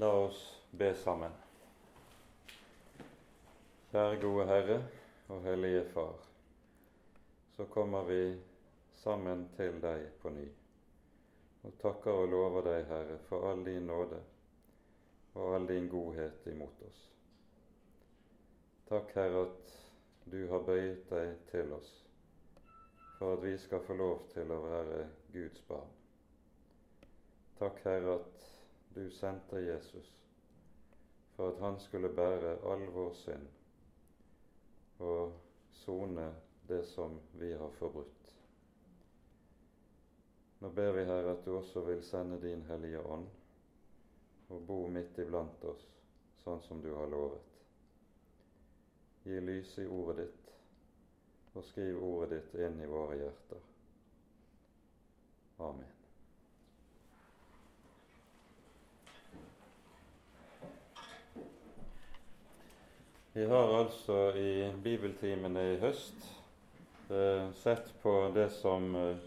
La oss be sammen. Kjære gode Herre og Hellige Far. Så kommer vi sammen til deg på ny og takker og lover deg, Herre, for all din nåde og all din godhet imot oss. Takk, Herre, at du har bøyet deg til oss for at vi skal få lov til å være Guds barn. Takk, Herre, at du sendte Jesus for at han skulle bære all vår synd og sone det som vi har forbrutt. Nå ber vi, Herre, at du også vil sende din Hellige Ånd og bo midt iblant oss, sånn som du har lovet. Gi lys i ordet ditt, og skriv ordet ditt inn i våre hjerter. Amen. Vi har altså i bibeltimene i høst eh, sett på det som eh,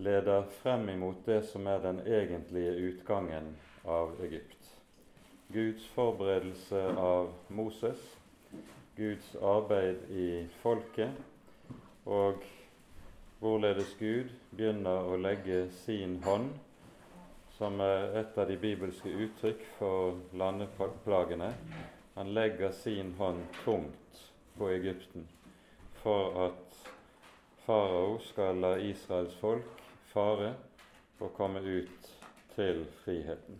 leder frem imot det som er den egentlige utgangen av Egypt. Guds forberedelse av Moses, Guds arbeid i folket, og hvorledes Gud begynner å legge sin hånd, som er et av de bibelske uttrykk for landeplagene, han legger sin hånd tungt på Egypten for at farao skal la Israels folk fare og komme ut til friheten.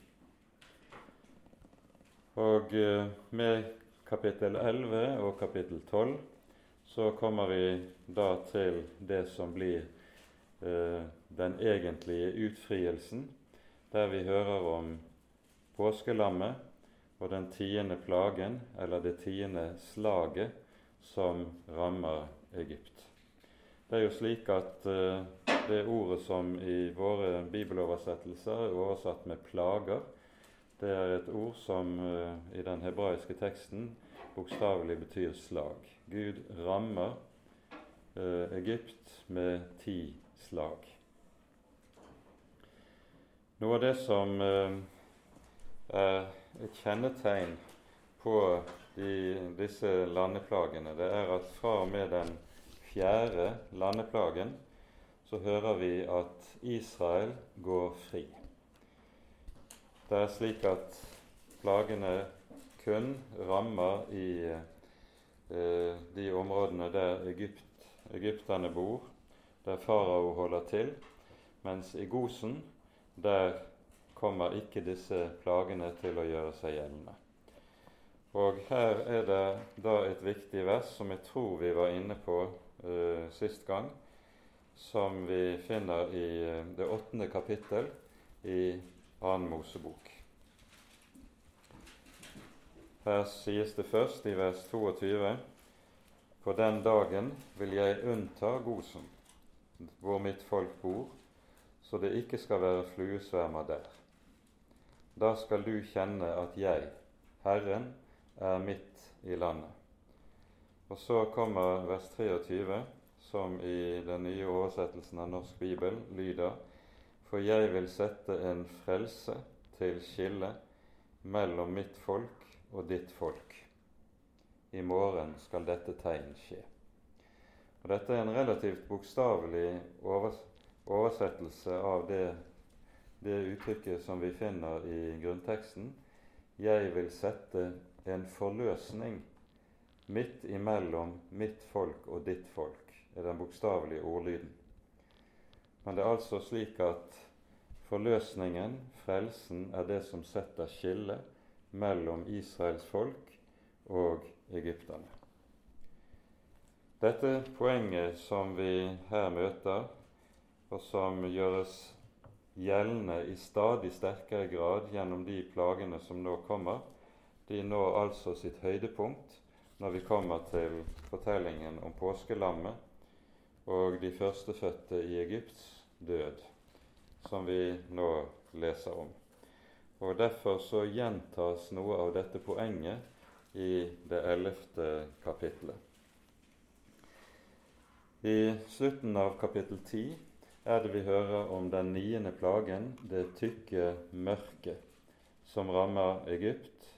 Og eh, med kapittel 11 og kapittel 12 så kommer vi da til det som blir eh, den egentlige utfrielsen, der vi hører om påskelammet og den tiende plagen, eller det tiende slaget, som rammer Egypt. Det er jo slik at uh, det ordet som i våre bibeloversettelser er oversatt med 'plager', det er et ord som uh, i den hebraiske teksten bokstavelig betyr slag. Gud rammer uh, Egypt med ti slag. Noe av det som er et kjennetegn på de, disse landeplagene, det er at fra og med den fjerde landeplagen så hører vi at Israel går fri. Det er slik at plagene kun rammer i eh, de områdene der Egypt, egypterne bor, der farao holder til, mens i Gosen, der kommer ikke disse plagene til å gjøre seg gjeldende. Og her er det da et viktig vers som jeg tror vi var inne på uh, sist gang, som vi finner i uh, det åttende kapittel i Annen Mosebok. Her sies det først i vers 22.: På den dagen vil jeg unnta Gosen, hvor mitt folk bor, så det ikke skal være fluesvermer der. Da skal du kjenne at jeg, Herren, er midt i landet. Og så kommer vers 23, som i den nye oversettelsen av Norsk bibel lyder For jeg vil sette en frelse til skille mellom mitt folk og ditt folk. I morgen skal dette tegn skje. Og Dette er en relativt bokstavelig oversettelse av det det uttrykket som vi finner i grunnteksten 'Jeg vil sette en forløsning midt imellom mitt folk og ditt folk', er den bokstavelige ordlyden. Men det er altså slik at forløsningen, frelsen, er det som setter skillet mellom Israels folk og egypterne. Dette poenget som vi her møter, og som gjøres gjeldende i stadig sterkere grad gjennom de plagene som nå kommer. De når altså sitt høydepunkt når vi kommer til fortellingen om påskelammet og de førstefødte i Egypts død, som vi nå leser om. Og Derfor så gjentas noe av dette poenget i det ellevte kapittelet. I slutten av kapittel ti er det vi hører om den niende plagen, det tykke mørket, som rammer Egypt,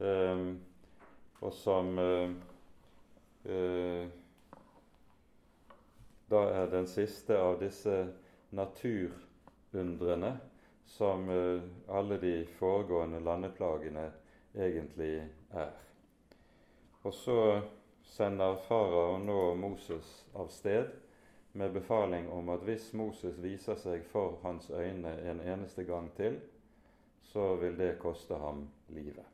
eh, og som eh, eh, da er den siste av disse naturundrene som eh, alle de foregående landeplagene egentlig er. Og så sender farao nå Moses av sted med befaling om at hvis Moses viser seg for hans øyne en eneste gang til, så vil det koste ham livet.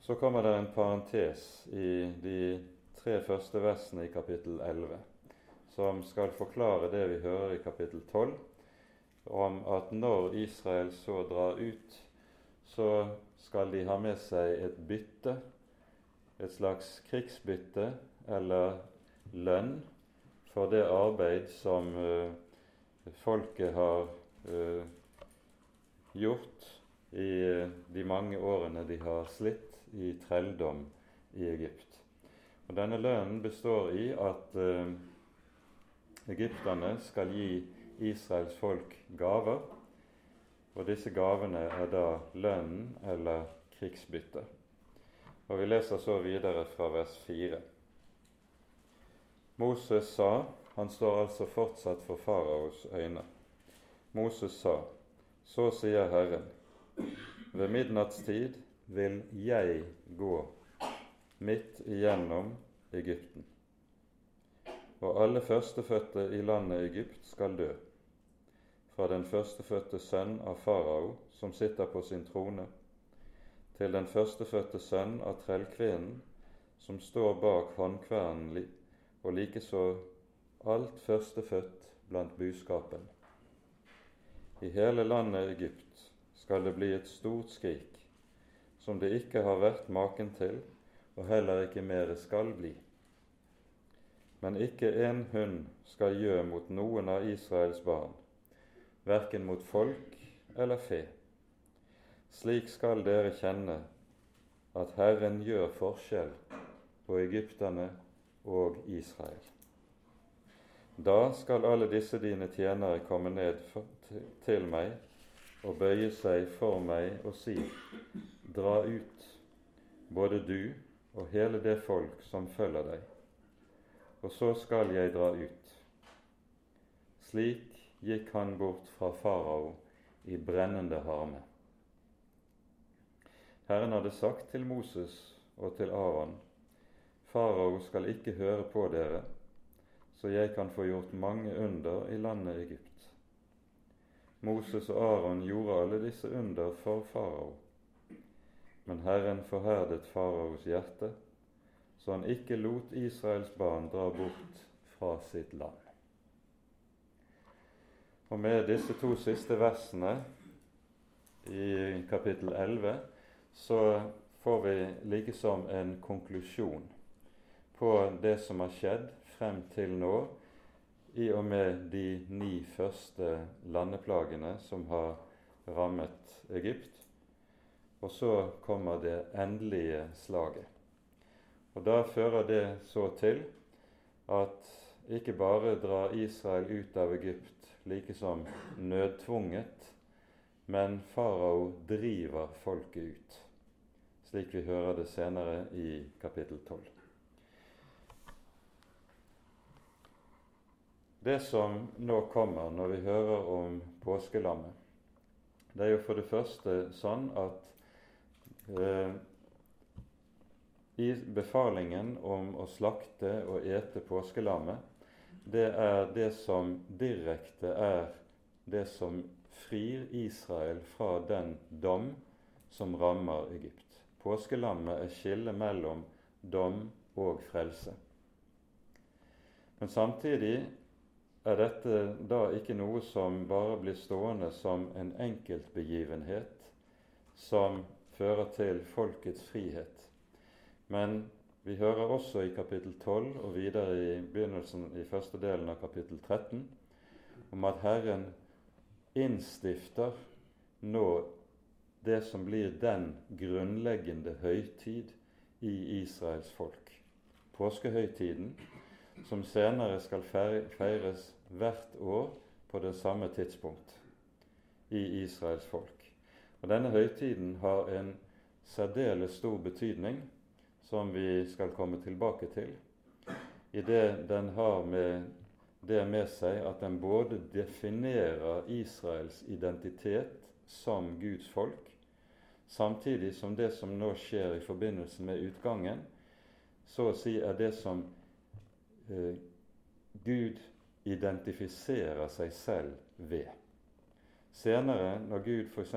Så kommer det en parentes i de tre første versene i kapittel 11, som skal forklare det vi hører i kapittel 12, om at når Israel så drar ut, så skal de ha med seg et bytte, et slags krigsbytte eller lønn for det arbeid som uh, folket har uh, gjort i uh, de mange årene de har slitt i trelldom i Egypt. Og Denne lønnen består i at egypterne skal gi Israels folk gaver, og disse gavene er da lønnen eller krigsbyttet. Og Vi leser så videre fra vers 4. Moses sa Han står altså fortsatt for faraos øyne. Moses sa, Så sier Herren, ved midnattstid vil jeg gå midt igjennom Egypten, og alle førstefødte i landet Egypt skal dø, fra den førstefødte sønn av farao, som sitter på sin trone, til den førstefødte sønn av trellkvinnen, som står bak håndkvernen og likeså alt førstefødt blant buskapen. I hele landet Egypt skal det bli et stort skrik, som det ikke har vært maken til, og heller ikke mere skal bli. Men ikke en hund skal gjø mot noen av Israels barn, verken mot folk eller fe. Slik skal dere kjenne at Herren gjør forskjell på egypterne og Israel. Da skal alle disse dine tjenere komme ned til meg og bøye seg for meg og si:" Dra ut, både du og hele det folk som følger deg, og så skal jeg dra ut. Slik gikk han bort fra farao i brennende harme. Herren hadde sagt til Moses og til Aron Farao skal ikke høre på dere, så jeg kan få gjort mange under i landet Egypt. Moses og Aron gjorde alle disse under for farao. Men Herren forherdet faraos hjerte, så han ikke lot Israels barn dra bort fra sitt land. Og med disse to siste versene i kapittel 11 så får vi likesom en konklusjon på det som har skjedd frem til nå, i og med de ni første landeplagene som har rammet Egypt. Og så kommer det endelige slaget. Og Da fører det så til at ikke bare drar Israel ut av Egypt like som nødtvunget, men farao driver folket ut, slik vi hører det senere i kapittel 12. Det som nå kommer når vi hører om påskelammet, det er jo for det første sånn at eh, i befalingen om å slakte og ete påskelammet, det er det som direkte er det som frir Israel fra den dom som rammer Egypt. Påskelammet er skillet mellom dom og frelse. Men samtidig er dette da ikke noe som bare blir stående som en enkeltbegivenhet som fører til folkets frihet. Men vi hører også i kapittel 12 og videre i begynnelsen i første delen av kapittel 13 om at Herren innstifter nå det som blir den grunnleggende høytid i Israels folk. Påskehøytiden som senere skal feires hvert år på det samme tidspunkt i Israels folk. Og Denne høytiden har en særdeles stor betydning, som vi skal komme tilbake til, i det den har med det med seg at den både definerer Israels identitet som Guds folk, samtidig som det som nå skjer i forbindelse med utgangen, så å si er det som eh, Gud identifiserer seg selv ved. Senere, når Gud f.eks.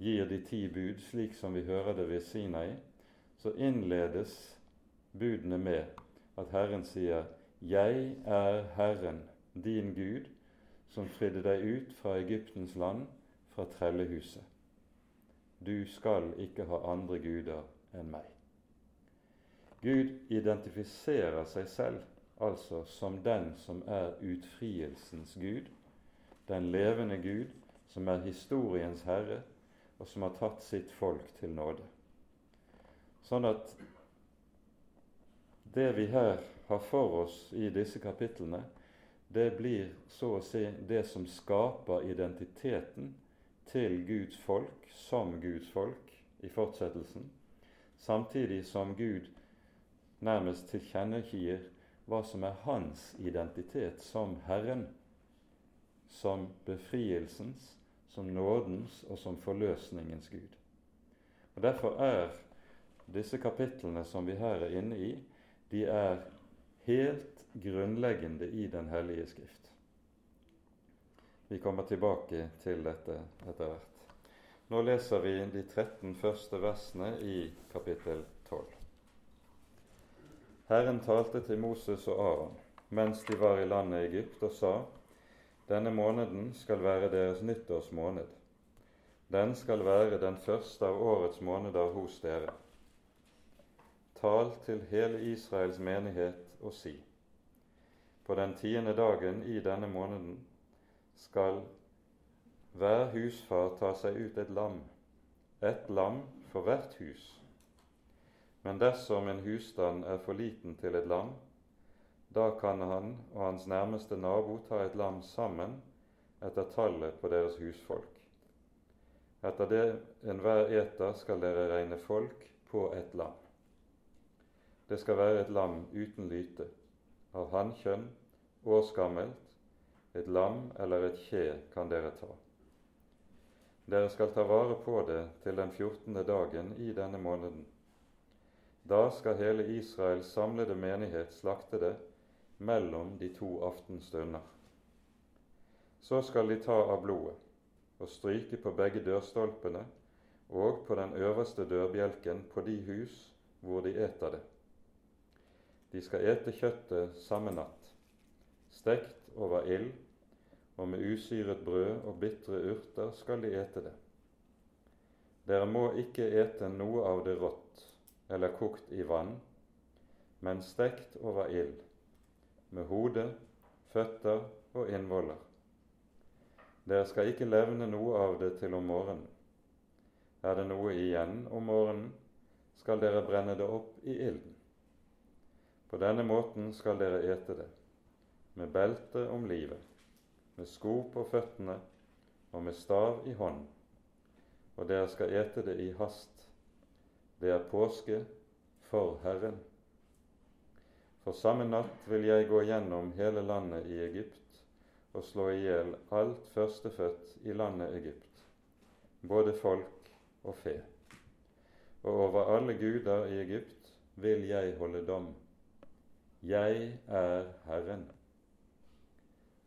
gir de ti bud, slik som vi hører det ved Sinai, så innledes budene med at Herren sier 'Jeg er Herren, din Gud, som fridde deg ut fra Egyptens land, fra trellehuset'. Du skal ikke ha andre guder enn meg. Gud identifiserer seg selv altså som den som er utfrielsens Gud, den levende Gud, som er historiens herre, og som har tatt sitt folk til nåde. Sånn at det vi her har for oss i disse kapitlene, det blir så å si det som skaper identiteten til Guds folk som Guds folk i fortsettelsen, samtidig som Gud nærmest tilkjennegir hva som er hans identitet som Herren, som befrielsens, som nådens og som forløsningens Gud. Og Derfor er disse kapitlene som vi her er inne i, de er helt grunnleggende i Den hellige Skrift. Vi kommer tilbake til dette etter hvert. Nå leser vi de 13 første versene i kapittel 12. Herren talte til Moses og Aron mens de var i landet Egypt, og sa:" Denne måneden skal være deres nyttårsmåned. Den skal være den første av årets måneder hos dere. Tal til hele Israels menighet og si:" På den tiende dagen i denne måneden skal hver husfar ta seg ut et lam, ett lam for hvert hus men dersom en husstand er for liten til et lam, da kan han og hans nærmeste nabo ta et lam sammen etter tallet på deres husfolk. Etter det enhver eter, skal dere regne folk på et lam. Det skal være et lam uten lyte, av hannkjønn, årsgammelt, et lam eller et kje kan dere ta. Dere skal ta vare på det til den fjortende dagen i denne måneden da skal hele Israels samlede menighet slakte det mellom de to aftenstunder. Så skal de ta av blodet og stryke på begge dørstolpene og på den øverste dørbjelken på de hus hvor de eter det. De skal ete kjøttet samme natt, stekt over ild, og med usyret brød og bitre urter skal de ete det. Dere må ikke ete noe av det rått, eller kokt i vann, men stekt over ild, med hode, føtter og innvoller. Dere skal ikke levne noe av det til om morgenen. Er det noe igjen om morgenen, skal dere brenne det opp i ilden. På denne måten skal dere ete det, med belte om livet, med sko på føttene og med stav i hånden, og dere skal ete det i hast det er påske for Herren. For samme natt vil jeg gå gjennom hele landet i Egypt og slå i hjel alt førstefødt i landet Egypt, både folk og fe. Og over alle guder i Egypt vil jeg holde dom. Jeg er Herren.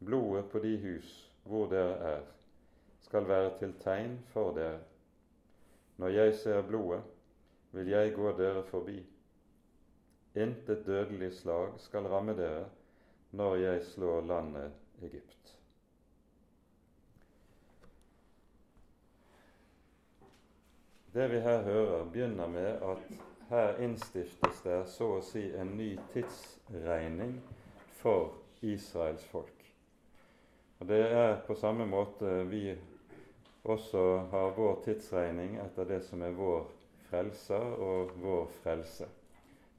Blodet på de hus hvor dere er, skal være til tegn for dere. Når jeg ser blodet, vil jeg gå dere forbi. Intet dødelig slag skal ramme dere når jeg slår landet Egypt. Det vi her hører, begynner med at her innstiftes det så å si en ny tidsregning for Israels folk. Og Det er på samme måte vi også har vår tidsregning etter det som er vår frelser og vår frelse.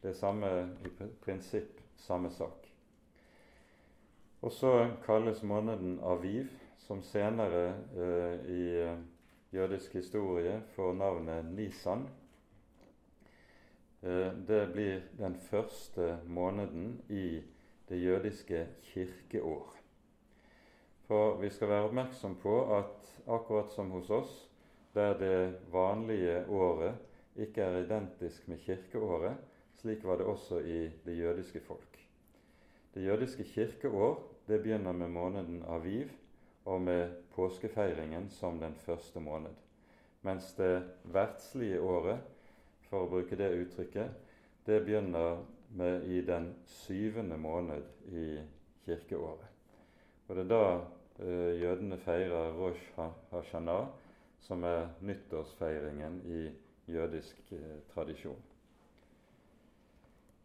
Det er samme i prinsipp samme sak. Og så kalles måneden Aviv, som senere eh, i jødisk historie får navnet Nisan. Eh, det blir den første måneden i det jødiske kirkeår. For vi skal være oppmerksom på at akkurat som hos oss, der det vanlige året ikke er identisk med kirkeåret, slik var det også i det jødiske folk. Det jødiske kirkeår det begynner med måneden Aviv og med påskefeiringen som den første måned, mens det verdslige året, for å bruke det uttrykket, det begynner med i den syvende måned i kirkeåret. Og det er da eh, jødene feirer Rosh Hashanah, som er nyttårsfeiringen i jødisk eh, tradisjon.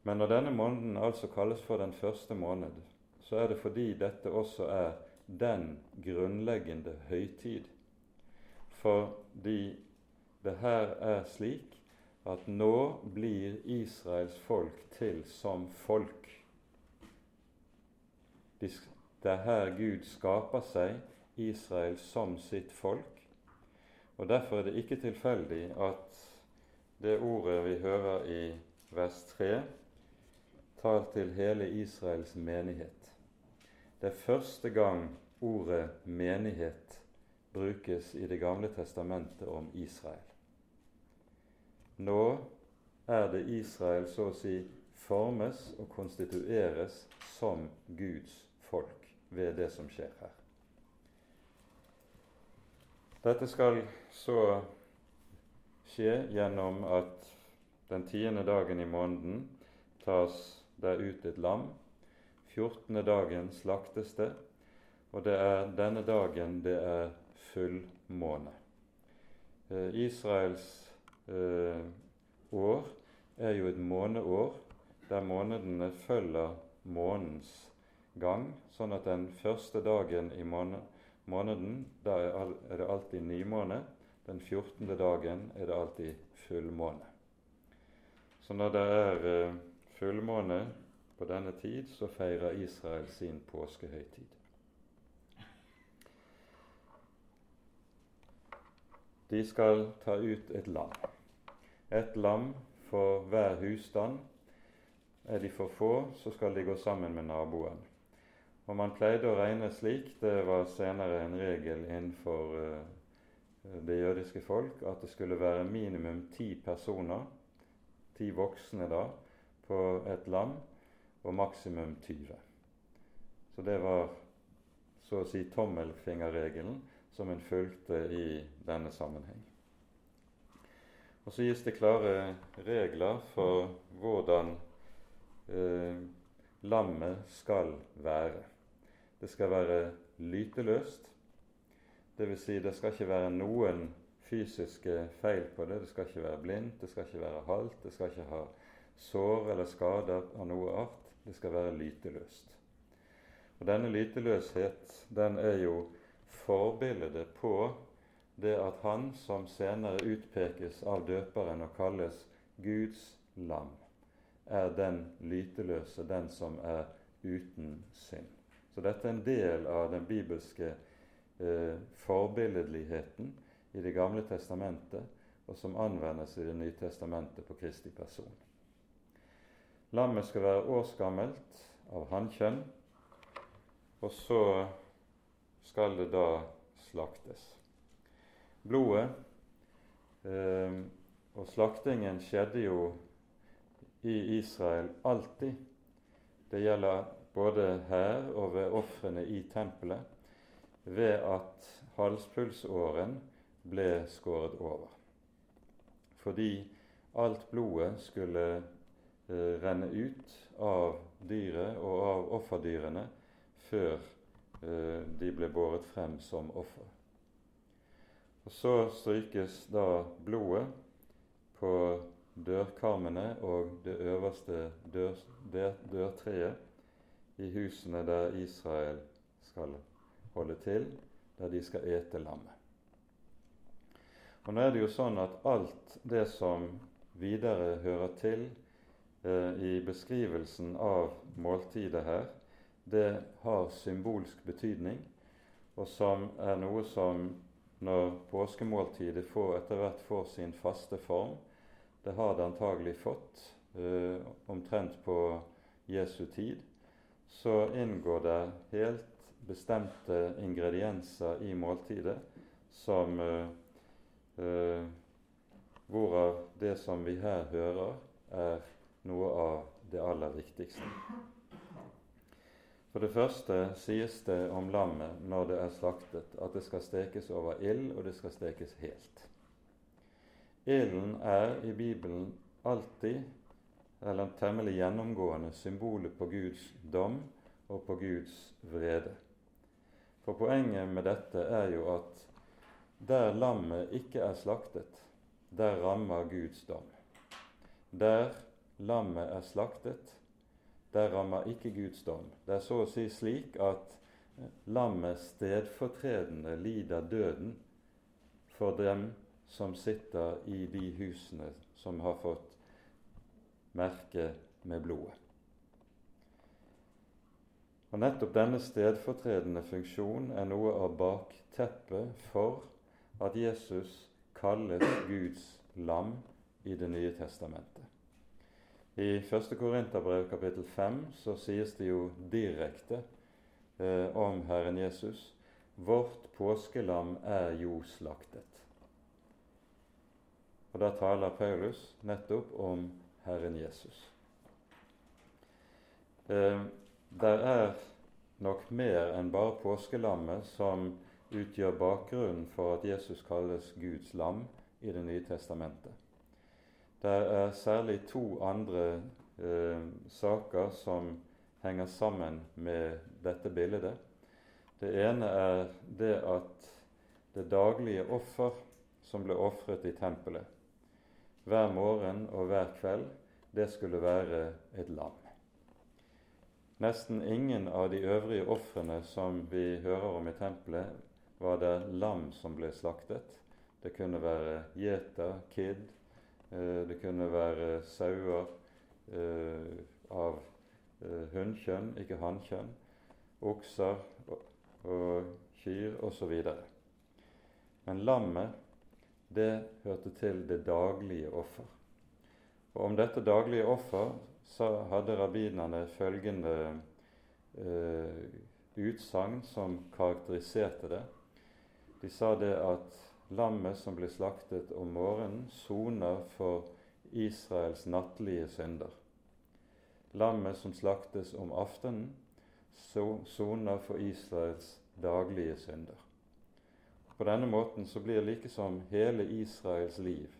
Men når denne måneden altså kalles for den første måned, så er det fordi dette også er den grunnleggende høytid. Fordi det her er slik at nå blir Israels folk til som folk. Det er her Gud skaper seg Israel som sitt folk. Og Derfor er det ikke tilfeldig at det ordet vi hører i vers 3, tar til hele Israels menighet. Det er første gang ordet 'menighet' brukes i Det gamle testamentet om Israel. Nå er det Israel så å si formes og konstitueres som Guds folk ved det som skjer her. Dette skal så skje gjennom at den tiende dagen i måneden tas der ut et lam 14. dagen slaktes det, og det er denne dagen det er fullmåne. Eh, Israels eh, år er jo et måneår der månedene følger månens gang, sånn at den første dagen i måneden da er det alltid nymåne. Den 14. dagen er det alltid fullmåne. Så når det er eh, fullmåne på denne tid så feirer Israel sin påskehøytid. De skal ta ut et lam. Et lam for hver husstand. Er de for få, så skal de gå sammen med naboen. Og Man pleide å regne slik, det var senere en regel innenfor uh, det jødiske folk, at det skulle være minimum ti personer, ti voksne da, på et lam og maksimum 20. Så det var så å si tommelfingerregelen som en fulgte i denne sammenheng. Og så gis det klare regler for hvordan eh, lammet skal være. Det skal være lyteløst, dvs. Si det skal ikke være noen fysiske feil på det. Det skal ikke være blindt, det skal ikke være halt, det skal ikke ha sår eller skader av noe art det skal være lyteløst. Og Denne lyteløshet den er jo forbildet på det at han som senere utpekes av døperen og kalles Guds lam, er den lyteløse, den som er uten synd. Så dette er en del av den bibelske eh, forbilledligheten i Det gamle testamentet, og som anvendes i Det nye testamentet på Kristi person. Lammet skal være årsgammelt av hannkjønn, og så skal det da slaktes. Blodet eh, og slaktingen skjedde jo i Israel alltid. Det gjelder både her og ved ofrene i tempelet, ved at halspulsåren ble skåret over. Fordi alt blodet skulle eh, renne ut av dyret og av offerdyrene før eh, de ble båret frem som offer. Og Så strykes da blodet på dørkarmene og det øverste dør, dør, dørtreet i husene der Israel skal holde til, der de skal ete lammet. Og Nå er det jo sånn at alt det som videre hører til Eh, i beskrivelsen av måltidet her, det har symbolsk betydning, og som er noe som når påskemåltidet får, etter hvert får sin faste form. Det har det antagelig fått eh, omtrent på Jesu tid. Så inngår det helt bestemte ingredienser i måltidet som eh, eh, Hvorav det som vi her hører, er noe av det aller viktigste. For det første sies det om lammet når det er slaktet, at det skal stekes over ild, og det skal stekes helt. Ilden er i Bibelen alltid, eller temmelig gjennomgående, symbolet på Guds dom og på Guds vrede. For poenget med dette er jo at der lammet ikke er slaktet, der rammer Guds dom. Der lammet er slaktet, der rammer ikke Guds dom. Det er så å si slik at lammet stedfortredende lider døden for dem som sitter i de husene som har fått merke med blodet. Og Nettopp denne stedfortredende funksjon er noe av bakteppet for at Jesus kalles Guds lam i Det nye testamentet. I 1. Korinterbrev kapittel 5 så sies det jo direkte eh, om Herren Jesus Vårt påskelam er jo slaktet. Og Da taler Paulus nettopp om Herren Jesus. Eh, der er nok mer enn bare påskelammet som utgjør bakgrunnen for at Jesus kalles Guds lam i Det nye testamentet. Det er særlig to andre eh, saker som henger sammen med dette bildet. Det ene er det at det daglige offer som ble ofret i tempelet hver morgen og hver kveld, det skulle være et lam. Nesten ingen av de øvrige ofrene som vi hører om i tempelet, var det lam som ble slaktet. Det kunne være gjeter, kid, Eh, det kunne være sauer eh, av eh, hunnkjønn, ikke hannkjønn, okser og kyr osv. Men lammet, det hørte til det daglige offer. Og om dette daglige offer så hadde rabbinerne følgende eh, utsagn som karakteriserte det. De sa det at lammet som blir slaktet om morgenen, soner for Israels nattlige synder. Lammet som slaktes om aftenen, soner for Israels daglige synder. På denne måten så blir likesom hele Israels liv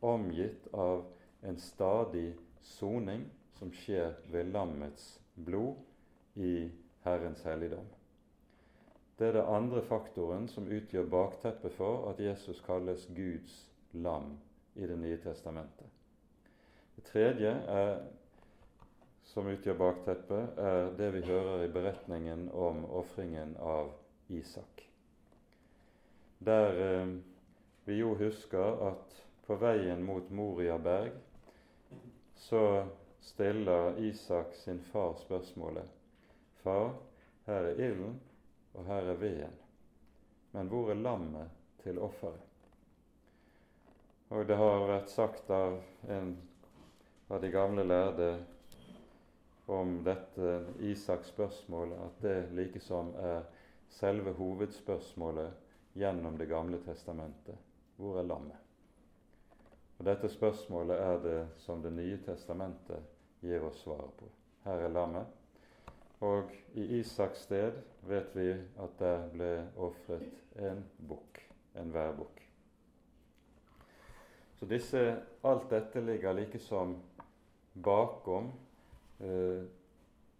omgitt av en stadig soning som skjer ved lammets blod i Herrens helligdom. Det er det andre faktoren som utgjør bakteppet for at Jesus kalles Guds lam i Det nye testamentet. Det tredje er, som utgjør bakteppet, er det vi hører i beretningen om ofringen av Isak. Der eh, vi jo husker at på veien mot Moria berg så stiller Isak sin far spørsmålet Far, her er ilden, og her er veden. Men hvor er lammet til offeret? Og det har vært sagt av en av de gamle lærde om dette Isaks spørsmål at det likesom er selve hovedspørsmålet gjennom Det gamle testamentet. Hvor er lammet? Og Dette spørsmålet er det som Det nye testamentet gir oss svaret på. Her er lammet, og i Isaks sted vet vi at der ble ofret en bukk, en værbukk. Så disse, alt dette ligger likesom bakom eh,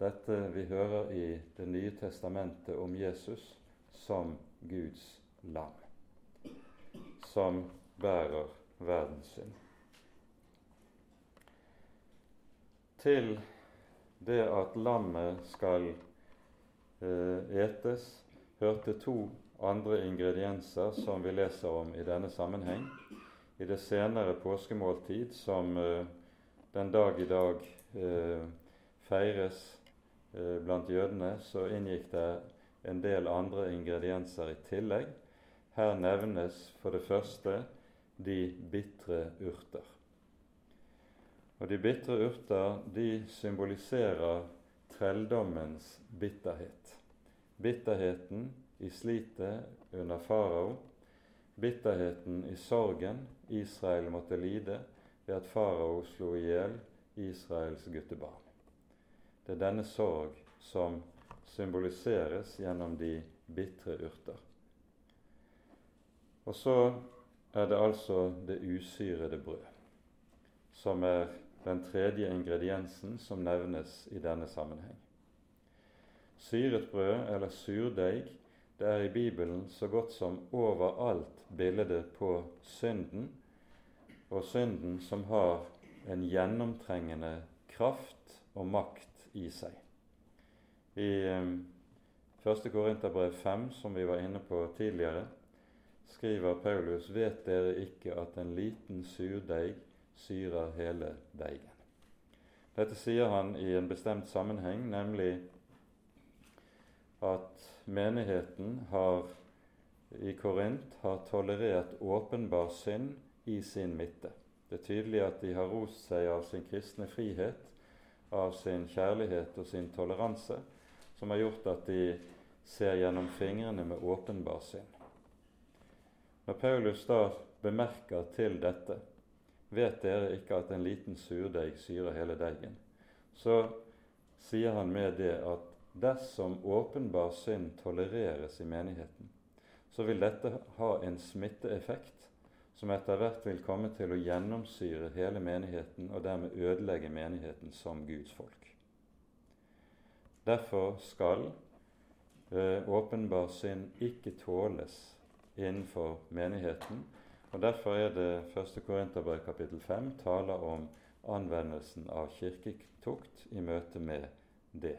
dette vi hører i Det nye testamentet om Jesus som Guds lam, som bærer verdens synd. Til det at lammet skal eh, etes, hørte to andre ingredienser som vi leser om i denne sammenheng. I det senere påskemåltid, som eh, den dag i dag eh, feires eh, blant jødene, så inngikk det en del andre ingredienser i tillegg. Her nevnes for det første de bitre urter. Og De bitre urter de symboliserer trelldommens bitterhet. Bitterheten i slitet under farao, bitterheten i sorgen Israel måtte lide ved at farao slo i hjel Israels guttebarn. Det er denne sorg som symboliseres gjennom de bitre urter. Og så er det altså det usyrede brød, som er den tredje ingrediensen som nevnes i denne sammenheng. Syret brød, eller surdeig, det er i Bibelen så godt som overalt bildet på synden, og synden som har en gjennomtrengende kraft og makt i seg. I 1. Eh, Korinterbrev 5, som vi var inne på tidligere, skriver Paulus, vet dere ikke at en liten surdeig syrer hele deigen. Dette sier han i en bestemt sammenheng, nemlig at menigheten har, i Korint har tolerert åpenbar synd i sin midte. Det er tydelig at de har rost seg av sin kristne frihet, av sin kjærlighet og sin toleranse, som har gjort at de ser gjennom fingrene med åpenbar synd. Når Paulus da bemerker til dette Vet dere ikke at en liten surdeig syrer hele deigen? Så sier han med det at dersom åpenbar synd tolereres i menigheten, så vil dette ha en smitteeffekt som etter hvert vil komme til å gjennomsyre hele menigheten og dermed ødelegge menigheten som Guds folk. Derfor skal eh, åpenbar synd ikke tåles innenfor menigheten. Og Derfor er det 1. Korinterbrev kapittel 5 taler om anvendelsen av kirketukt i møte med det.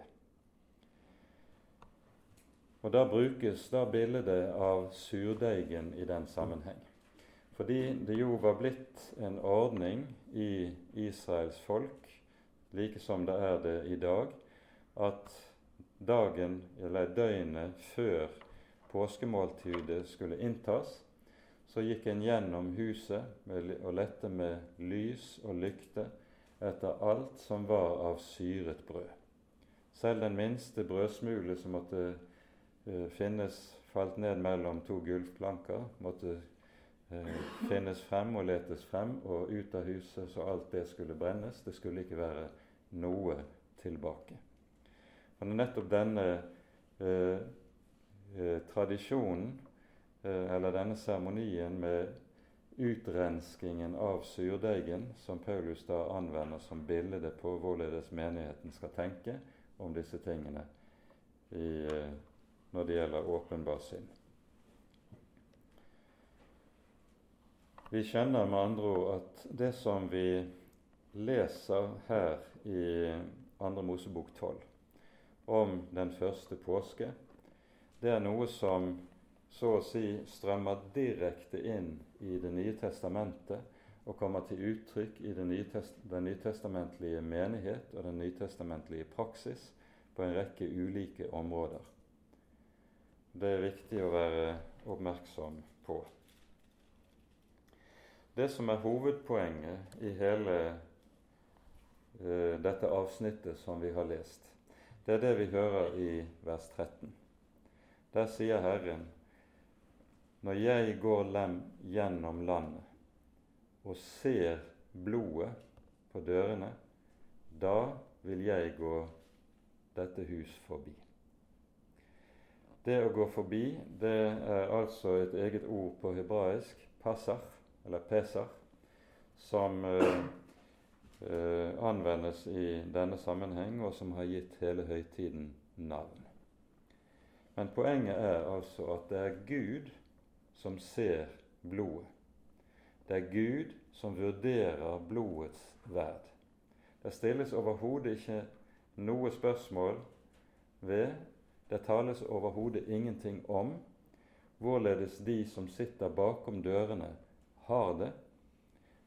Og Da brukes da bildet av surdeigen i den sammenheng. Fordi det jo var blitt en ordning i Israels folk, like som det er det i dag, at dagen eller døgnet før påskemåltidet skulle inntas, så gikk en gjennom huset og lette med lys og lykte etter alt som var av syret brød. Selv den minste brødsmule som måtte uh, finnes falt ned mellom to gulvplanker, måtte uh, finnes frem og letes frem og ut av huset så alt det skulle brennes. Det skulle ikke være noe tilbake. Og nettopp denne uh, eh, tradisjonen, eh, eller denne seremonien med utrenskingen av surdeigen, som Paulus da anvender som bilde på hvorledes menigheten skal tenke om disse tingene i, eh, når det gjelder åpenbar synd. Vi skjønner med andre ord at det som vi leser her i Andre Mosebok 12 om den første påske, det er noe som så å si strømmer direkte inn i Det nye testamentet og kommer til uttrykk i den, nytest, den nytestamentlige menighet og den nytestamentlige praksis på en rekke ulike områder. Det er viktig å være oppmerksom på. Det som er hovedpoenget i hele uh, dette avsnittet som vi har lest, det er det vi hører i vers 13. Der sier Herren, når jeg går lem gjennom landet og ser blodet på dørene, da vil jeg gå dette hus forbi. Det å gå forbi, det er altså et eget ord på hebraisk, pasach, eller pesar, som eh, eh, anvendes i denne sammenheng, og som har gitt hele høytiden navn. Men poenget er altså at det er Gud som ser blodet. Det er Gud som vurderer blodets verd. Det stilles overhodet ikke noe spørsmål ved, det tales overhodet ingenting om hvorledes de som sitter bakom dørene, har det,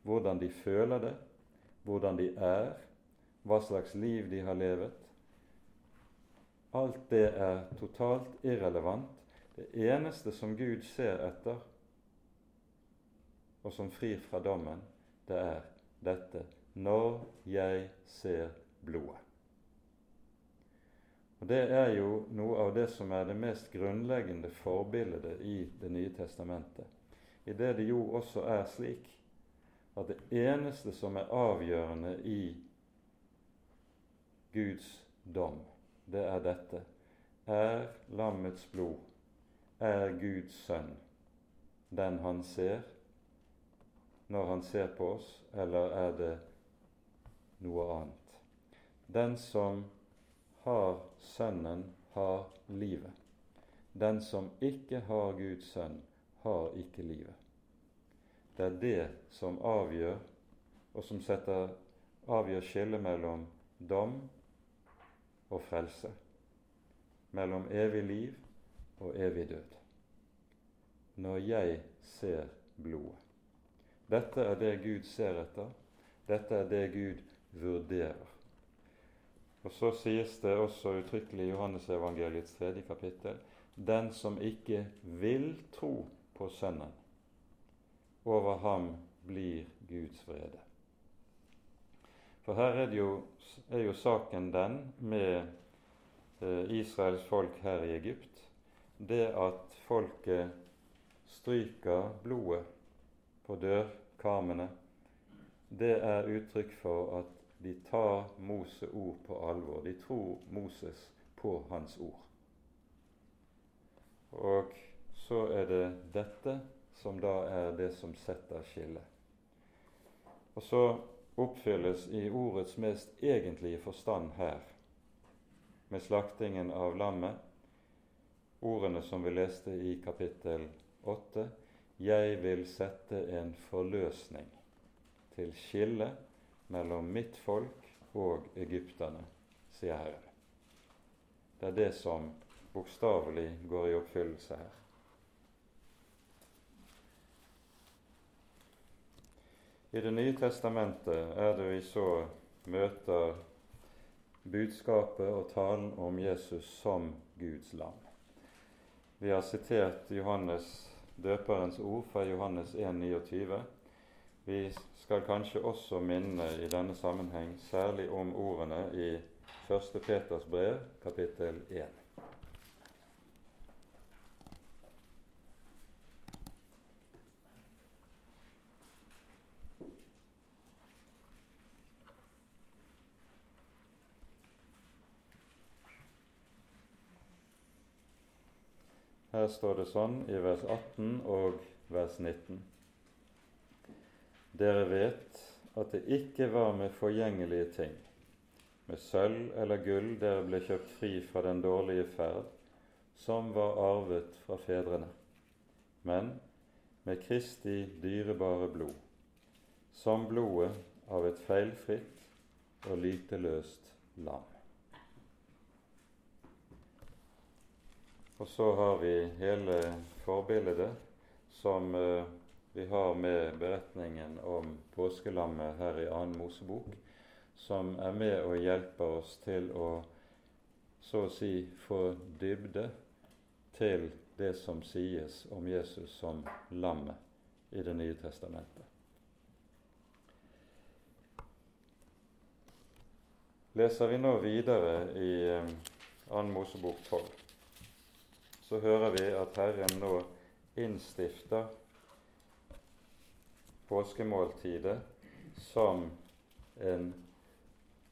hvordan de føler det, hvordan de er, hva slags liv de har levet. Alt det er totalt irrelevant Det eneste som Gud ser etter, og som frir fra dommen, det er dette når jeg ser blodet. Og Det er jo noe av det som er det mest grunnleggende forbildet i Det nye testamentet. I det det jo også er slik at det eneste som er avgjørende i Guds dom, det er dette er lammets blod, er Guds sønn den han ser når han ser på oss, eller er det noe annet? Den som har Sønnen, har livet. Den som ikke har Guds sønn, har ikke livet. Det er det som avgjør, og som setter, avgjør skillet mellom dom og frelse mellom evig liv og evig død. Når jeg ser blodet. Dette er det Gud ser etter. Dette er det Gud vurderer. Og Så sies det også uttrykkelig i Johannesevangeliets tredje kapittel den som ikke vil tro på Sønnen, over ham blir Guds vrede. For her er, jo, er jo saken den med Eh, Israels folk her i Egypt, det at folket stryker blodet på dørkarmene, det er uttrykk for at de tar Moses ord på alvor. De tror Moses på hans ord. Og så er det dette som da er det som setter skillet. Og så oppfylles i ordets mest egentlige forstand her med slaktingen av lammet, ordene som vi leste i kapittel 8 Jeg vil sette en forløsning til skille mellom mitt folk og egypterne, sier Herren. Det er det som bokstavelig går i oppfyllelse her. I Det nye testamentet er det vi så møter budskapet og talen om Jesus som Guds lam. Vi har sitert Johannes døperens ord fra Johannes 1,29. Vi skal kanskje også minne i denne sammenheng særlig om ordene i 1. Peters brev, kapittel 1. Her står det sånn i vers 18 og vers 19. Dere vet at det ikke var med forgjengelige ting, med sølv eller gull dere ble kjøpt fri fra den dårlige ferd, som var arvet fra fedrene, men med Kristi dyrebare blod, som blodet av et feilfritt og lyteløst lam. Og så har vi hele forbildet som uh, vi har med beretningen om påskelammet her i annen Mosebok, som er med og hjelper oss til å så å si få dybde til det som sies om Jesus som lammet i Det nye testamentet. Leser vi nå videre i 2. Mosebok 12 så hører vi at Herren nå innstifter påskemåltidet som en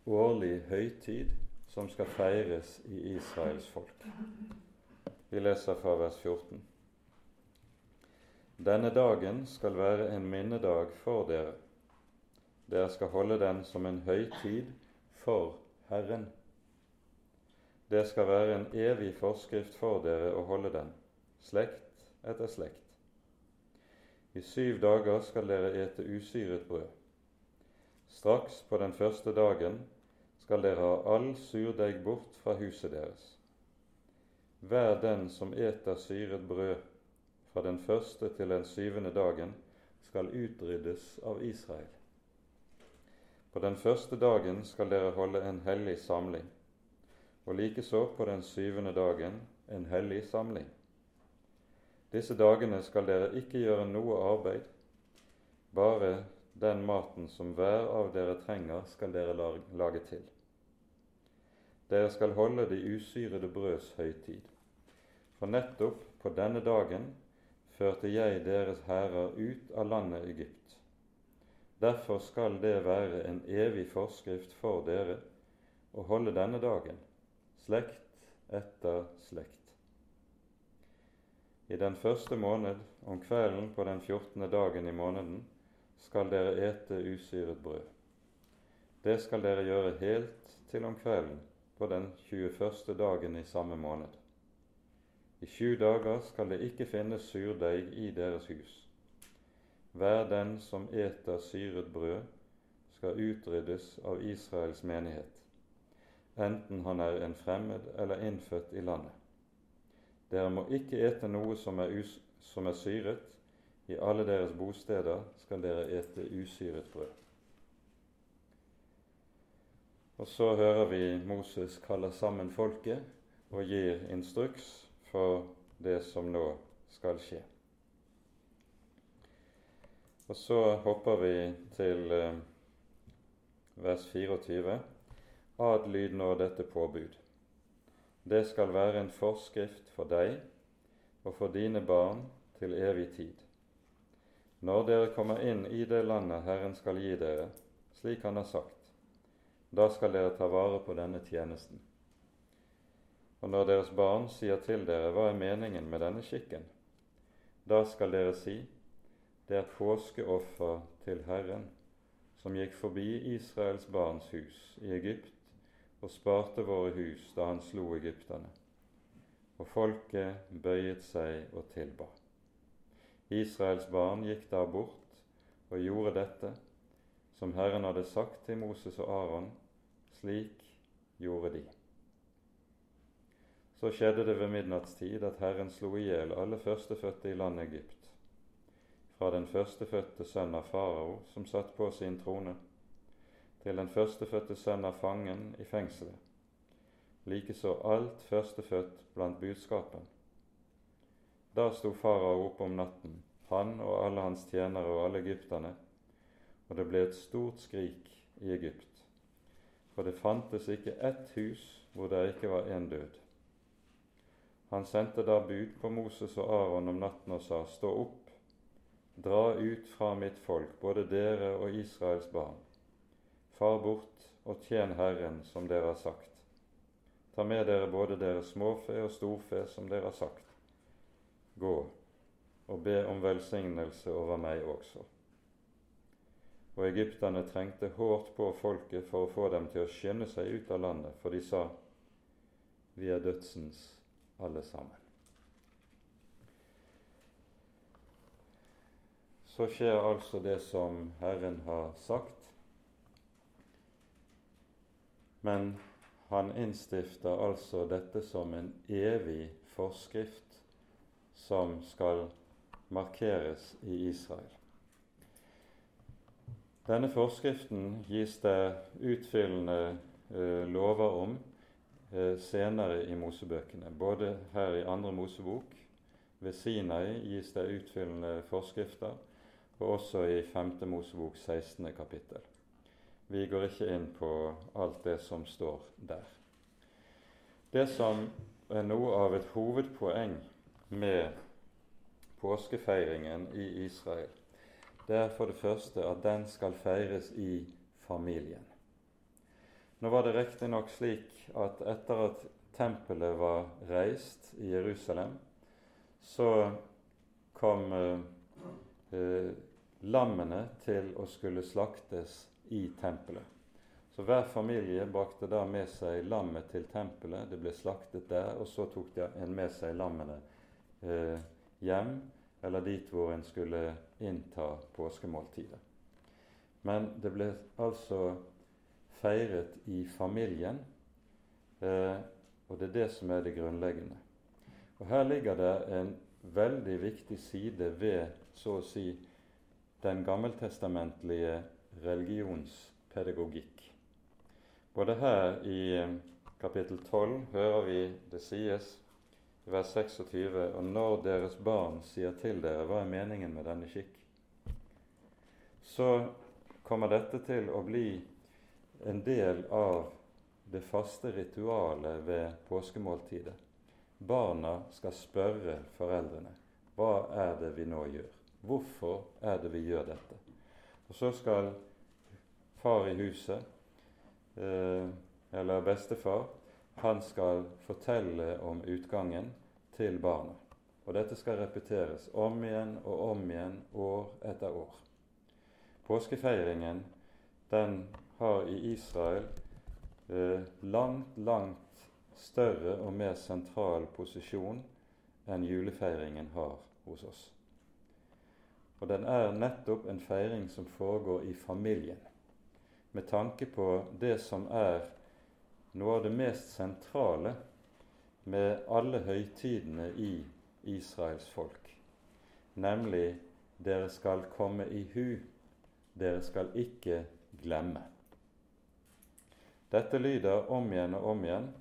årlig høytid som skal feires i Israels folk. Vi leser fra vers 14. Denne dagen skal være en minnedag for dere. Dere skal holde den som en høytid for Herren. Det skal være en evig forskrift for dere å holde den, slekt etter slekt. I syv dager skal dere ete usyret brød. Straks på den første dagen skal dere ha all surdeig bort fra huset deres. Hver den som eter syret brød fra den første til den syvende dagen, skal utryddes av Israel. På den første dagen skal dere holde en hellig samling og likeså på den syvende dagen en hellig samling. Disse dagene skal dere ikke gjøre noe arbeid, bare den maten som hver av dere trenger, skal dere lage til. Dere skal holde de usyrede brøds høytid. For nettopp på denne dagen førte jeg deres hærer ut av landet Egypt. Derfor skal det være en evig forskrift for dere å holde denne dagen, slekt etter slekt. I den første måned, om kvelden på den fjortende dagen i måneden, skal dere ete usyret brød. Det skal dere gjøre helt til om kvelden på den 21. dagen i samme måned. I sju dager skal det ikke finnes surdeig i deres hus. Hver den som eter syret brød, skal utryddes av Israels menighet, enten han er en fremmed eller innfødt i landet. Dere må ikke ete noe som er, som er syret. I alle deres bosteder skal dere ete usyret brød. Og så hører vi Moses kaller sammen folket og gir instruks for det som nå skal skje. Og så hopper vi til eh, vers 24. Adlyd nå dette påbud. Det skal være en forskrift for deg og for dine barn til evig tid. Når dere kommer inn i det landet Herren skal gi dere, slik Han har sagt, da skal dere ta vare på denne tjenesten. Og når deres barn sier til dere hva er meningen med denne skikken, da skal dere si, det er påskeoffer til Herren, som gikk forbi Israels barns hus i Egypt og sparte våre hus da han slo egypterne. Og folket bøyet seg og tilba. Israels barn gikk da bort og gjorde dette, som Herren hadde sagt til Moses og Aron, slik gjorde de. Så skjedde det ved midnattstid at Herren slo i hjel alle førstefødte i landet Egypt, fra den førstefødte sønn av farao som satt på sin trone, til den førstefødte sønn av fangen i fengselet, likeså alt førstefødt blant budskapen. Da sto farao opp om natten, han og alle hans tjenere og alle egypterne, og det ble et stort skrik i Egypt, for det fantes ikke ett hus hvor det ikke var en død. Han sendte da bud på Moses og Aron om natten og sa, Stå opp, dra ut fra mitt folk, både dere og Israels barn Far bort og tjen Herren som dere har sagt. Ta med dere både deres småfe og storfe som dere har sagt. Gå og be om velsignelse over meg også. Og egypterne trengte hårdt på folket for å få dem til å skynde seg ut av landet, for de sa, vi er dødsens alle sammen. Så skjer altså det som Herren har sagt, men han innstifter altså dette som en evig forskrift som skal markeres i Israel. Denne forskriften gis det utfyllende eh, lover om eh, senere i Mosebøkene. Både her i Andre Mosebok, ved Sinai, gis det utfyllende forskrifter, og også i Femte Mosebok 16. kapittel. Vi går ikke inn på alt det som står der. Det som er noe av et hovedpoeng med påskefeiringen i Israel, det er for det første at den skal feires i familien. Nå var det riktignok slik at etter at tempelet var reist i Jerusalem, så kom eh, eh lammene til å skulle slaktes i tempelet. Så hver familie brakte da med seg lammet til tempelet. Det ble slaktet der, og så tok de en med seg lammene eh, hjem, eller dit hvor en skulle innta påskemåltidet. Men det ble altså feiret i familien, eh, og det er det som er det grunnleggende. Og Her ligger det en veldig viktig side ved så å si den gammeltestamentlige religionspedagogikk. Både her i eh, kapittel 12 hører vi det sies vers 26, og når deres barn sier til dere hva er meningen med denne skikk, så kommer dette til å bli en del av det faste ritualet ved påskemåltidet. Barna skal spørre foreldrene hva er det vi nå gjør. Hvorfor er det vi gjør dette? Og så skal far i huset, eh, eller bestefar, han skal fortelle om utgangen til barna. Og dette skal repeteres om igjen og om igjen, år etter år. Påskefeiringen den har i Israel eh, langt, langt større og mer sentral posisjon enn julefeiringen har hos oss. Og den er nettopp en feiring som foregår i familien, med tanke på det som er noe av det mest sentrale med alle høytidene i Israels folk, nemlig dere skal komme i hu, dere skal ikke glemme. Dette lyder om igjen og om igjen.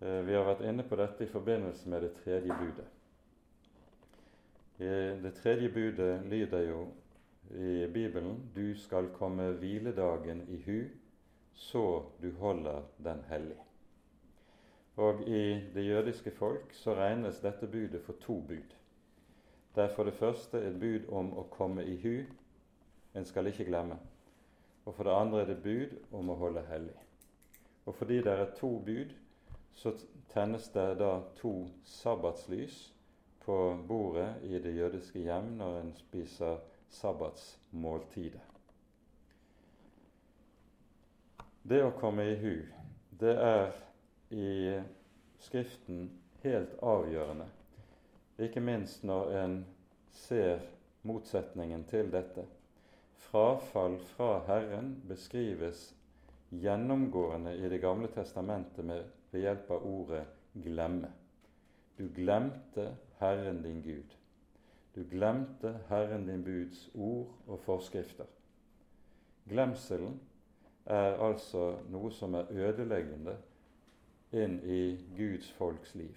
Eh, vi har vært inne på dette i forbindelse med det tredje budet. Det tredje budet lyder jo i Bibelen du skal komme hviledagen i hu, så du holder den hellig. Og i det jødiske folk så regnes dette budet for to bud. Det er for det første et bud om å komme i hu, en skal ikke glemme. Og for det andre er det bud om å holde hellig. Og fordi det er to bud, så tennes det da to sabbatslys på bordet i det jødiske hjem når en spiser sabbatsmåltidet. Det å komme i hu, det er i Skriften helt avgjørende, ikke minst når en ser motsetningen til dette. Frafall fra Herren beskrives gjennomgående i Det gamle testamentet med, ved hjelp av ordet 'glemme'. Du glemte Herren din Gud. Du glemte Herren din buds ord og forskrifter. Glemselen er altså noe som er ødeleggende inn i Guds folks liv.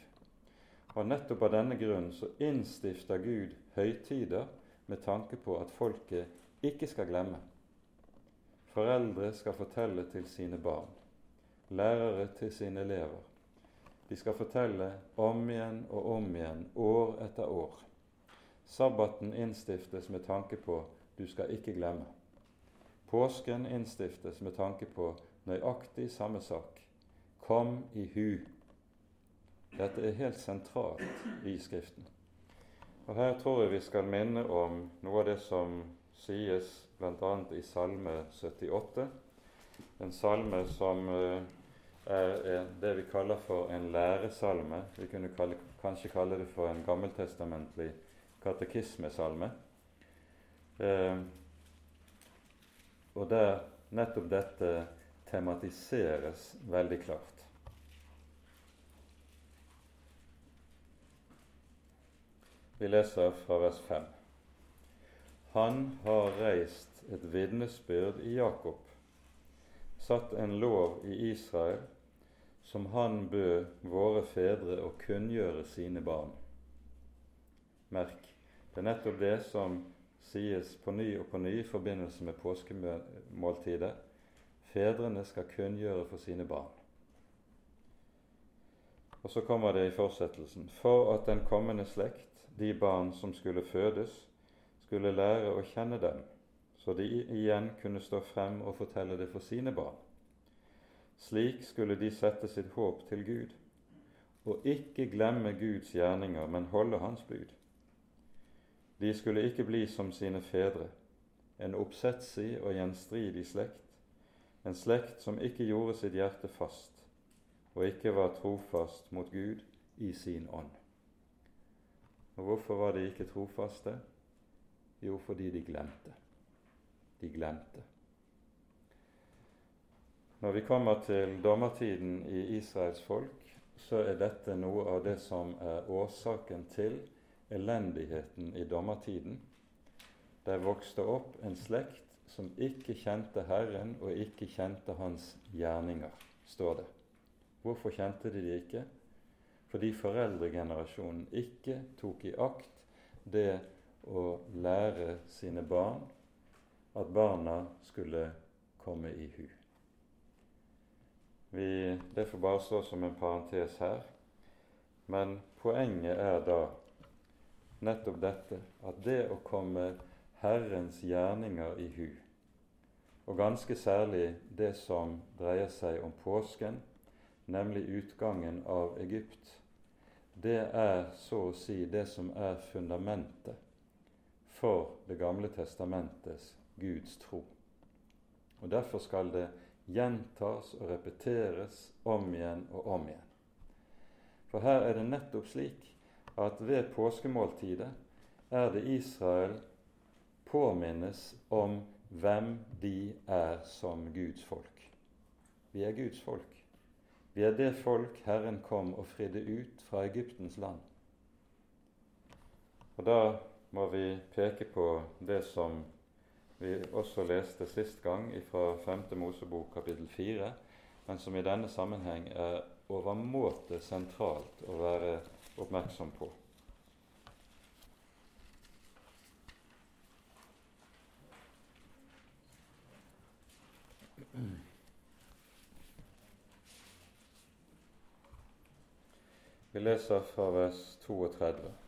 Og Nettopp av denne grunn så innstifter Gud høytider med tanke på at folket ikke skal glemme. Foreldre skal fortelle til sine barn, lærere til sine elever, de skal fortelle om igjen og om igjen, år etter år. Sabbaten innstiftes med tanke på du skal ikke glemme. Påsken innstiftes med tanke på nøyaktig samme sak. Kom i hu. Dette er helt sentralt i Skriften. Og Her tror jeg vi skal minne om noe av det som sies bl.a. i Salme 78, en salme som uh, er det vi kaller for en læresalme. Vi kunne kalle, kanskje kalle det for en gammeltestamentlig katekismesalme. Eh, og der nettopp dette tematiseres veldig klart. Vi leser fra vers 5. Han har reist et vitnesbyrd i Jakob satt en lov i Israel som han bød våre fedre å kunngjøre sine barn. Merk, det er nettopp det som sies på ny og på ny i forbindelse med påskemåltidet. Fedrene skal kunngjøre for sine barn. Og så kommer det i fortsettelsen. For at den kommende slekt, de barn som skulle fødes, skulle lære å kjenne dem så de igjen kunne stå frem og fortelle det for sine barn. Slik skulle de sette sitt håp til Gud, og ikke glemme Guds gjerninger, men holde Hans bud. De skulle ikke bli som sine fedre, en oppsetsig og gjenstridig slekt, en slekt som ikke gjorde sitt hjerte fast, og ikke var trofast mot Gud i sin ånd. Og hvorfor var de ikke trofaste? Jo, fordi de glemte de glemte. Når vi kommer til dommertiden i Israels folk, så er dette noe av det som er årsaken til elendigheten i dommertiden. Der vokste opp en slekt som ikke kjente Herren og ikke kjente Hans gjerninger, står det. Hvorfor kjente de det ikke? fordi foreldregenerasjonen ikke tok i akt det å lære sine barn at barna skulle komme i hu. Vi, det får bare stå som en parentes her, men poenget er da nettopp dette at det å komme Herrens gjerninger i hu, og ganske særlig det som dreier seg om påsken, nemlig utgangen av Egypt, det er så å si det som er fundamentet for Det gamle testamentets Guds tro. Og Derfor skal det gjentas og repeteres om igjen og om igjen. For her er det nettopp slik at ved påskemåltidet er det Israel påminnes om hvem de er som Guds folk. Vi er Guds folk. Vi er det folk Herren kom og fridde ut fra Egyptens land. Og Da må vi peke på det som vi også leste sist gang fra 5. Mosebok kapittel 4, men som i denne sammenheng er overmåte sentralt å være oppmerksom på. Vi leser fra vers 32.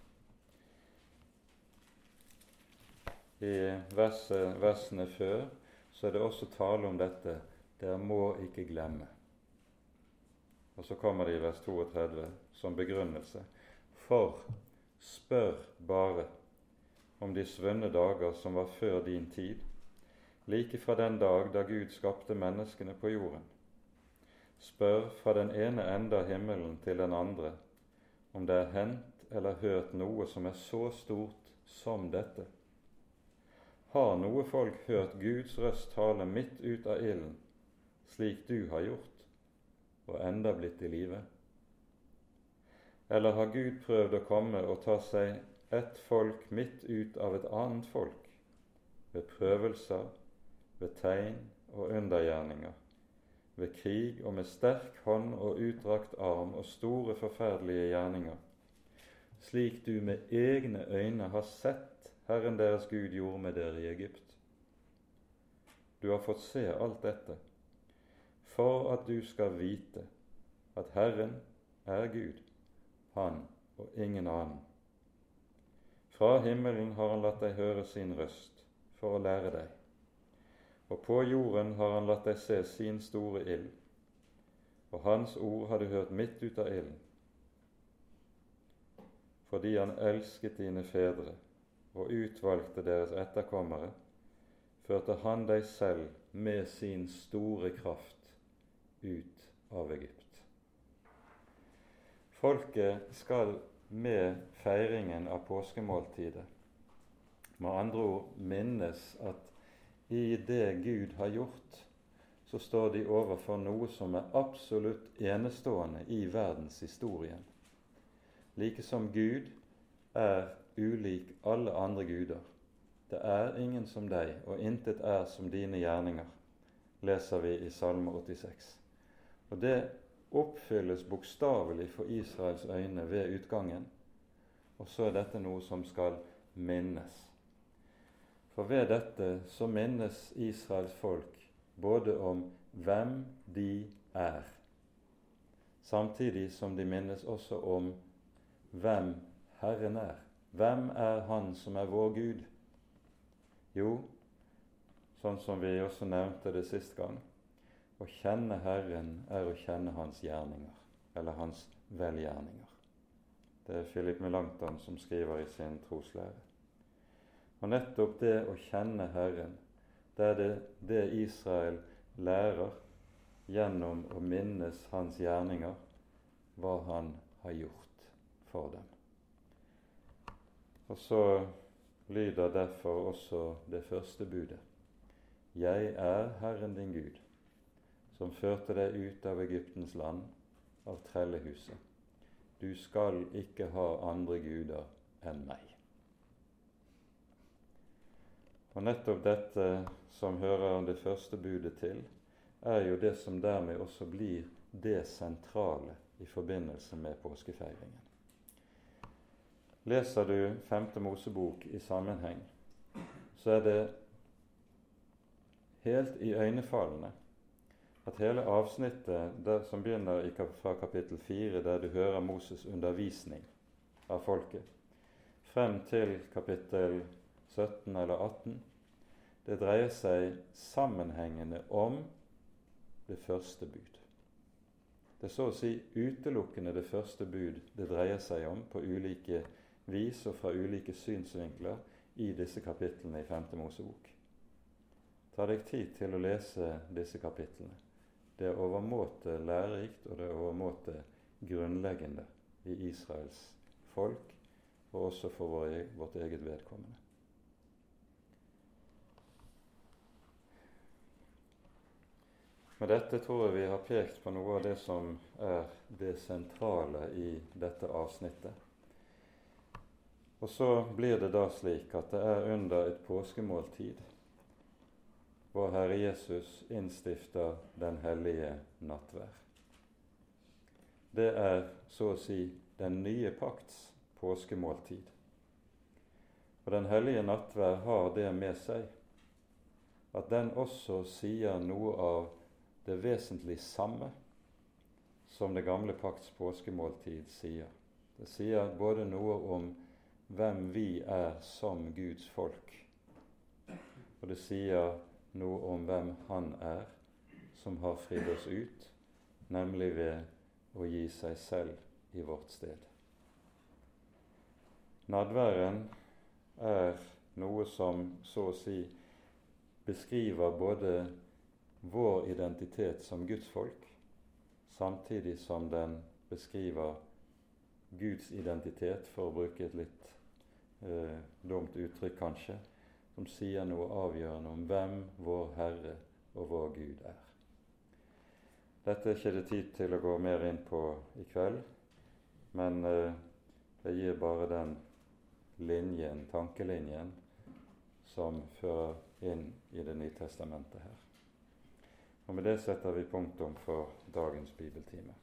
I verset, versene før så er det også tale om dette dere må ikke glemme. Og så kommer det i vers 32 som begrunnelse. For spør bare om de svunne dager som var før din tid, like fra den dag da Gud skapte menneskene på jorden. Spør fra den ene ende av himmelen til den andre om det er hendt eller hørt noe som er så stort som dette. Har noe folk hørt Guds røst tale midt ut av ilden, slik du har gjort, og enda blitt i live? Eller har Gud prøvd å komme og ta seg ett folk midt ut av et annet folk, ved prøvelser, ved tegn og undergjerninger, ved krig og med sterk hånd og utdrakt arm og store, forferdelige gjerninger, slik du med egne øyne har sett Herren deres Gud gjorde med dere i Egypt. Du har fått se alt dette for at du skal vite at Herren er Gud, Han og ingen annen. Fra himmelen har Han latt deg høre sin røst for å lære deg og på jorden har han latt deg se sin store ild, og hans ord har du hørt midt ut av ilden. Fordi han elsket dine fedre og utvalgte deres etterkommere, førte han deg selv med sin store kraft ut av Egypt. Folket skal med feiringen av påskemåltidet med andre ord minnes at i det Gud har gjort, så står de overfor noe som er absolutt enestående i verdenshistorien. Like som Gud er ulik alle andre guder. Det er ingen som deg, og intet er som dine gjerninger, leser vi i Salme 86. Og det oppfylles bokstavelig for Israels øyne ved utgangen, og så er dette noe som skal minnes. For ved dette så minnes Israels folk både om hvem de er, samtidig som de minnes også om hvem Herren er. Hvem er Han som er vår Gud? Jo, sånn som vi også nevnte det sist gang, å kjenne Herren er å kjenne Hans gjerninger, eller Hans velgjerninger. Det er Philip Melanchthon som skriver i sin troslære. Og nettopp det å kjenne Herren, det er det, det Israel lærer gjennom å minnes Hans gjerninger, hva Han har gjort for dem. Og så lyder derfor også det første budet. Jeg er Herren din Gud, som førte deg ut av Egyptens land, av trellehuset. Du skal ikke ha andre guder enn meg. Og nettopp dette som hører det første budet til, er jo det som dermed også blir det sentrale i forbindelse med påskefeiringen. Leser du Femte Mosebok i sammenheng, så er det helt iøynefallende at hele avsnittet der, som begynner fra kapittel 4, der du hører Moses' undervisning av folket, frem til kapittel 17 eller 18, det dreier seg sammenhengende om det første bud. Det er så å si utelukkende det første bud det dreier seg om på ulike vis og fra ulike synsvinkler i disse kapitlene i 5. Mosebok. Ta deg tid til å lese disse kapitlene. Det er overmåte lærerikt, og det er overmåte grunnleggende i Israels folk, og også for e-, vårt eget vedkommende. Med dette tror jeg vi har pekt på noe av det som er det sentrale i dette avsnittet. Og så blir det da slik at det er under et påskemåltid vår Herre Jesus innstifter den hellige nattvær. Det er så å si den nye pakts påskemåltid. Og Den hellige nattvær har det med seg at den også sier noe av det vesentlig samme som det gamle pakts påskemåltid sier. Det sier både noe om hvem vi er som Guds folk. Og det sier noe om hvem Han er som har fridd oss ut, nemlig ved å gi seg selv i vårt sted. Nadværen er noe som så å si beskriver både vår identitet som Guds folk, samtidig som den beskriver Guds identitet, for å bruke et litt eh, dumt uttrykk kanskje, som sier noe avgjørende om hvem vår Herre og vår Gud er. Dette er ikke det tid til å gå mer inn på i kveld, men eh, jeg gir bare den linjen, tankelinjen, som fører inn i Det nye testamentet her. Og Med det setter vi punktum for dagens bibeltime.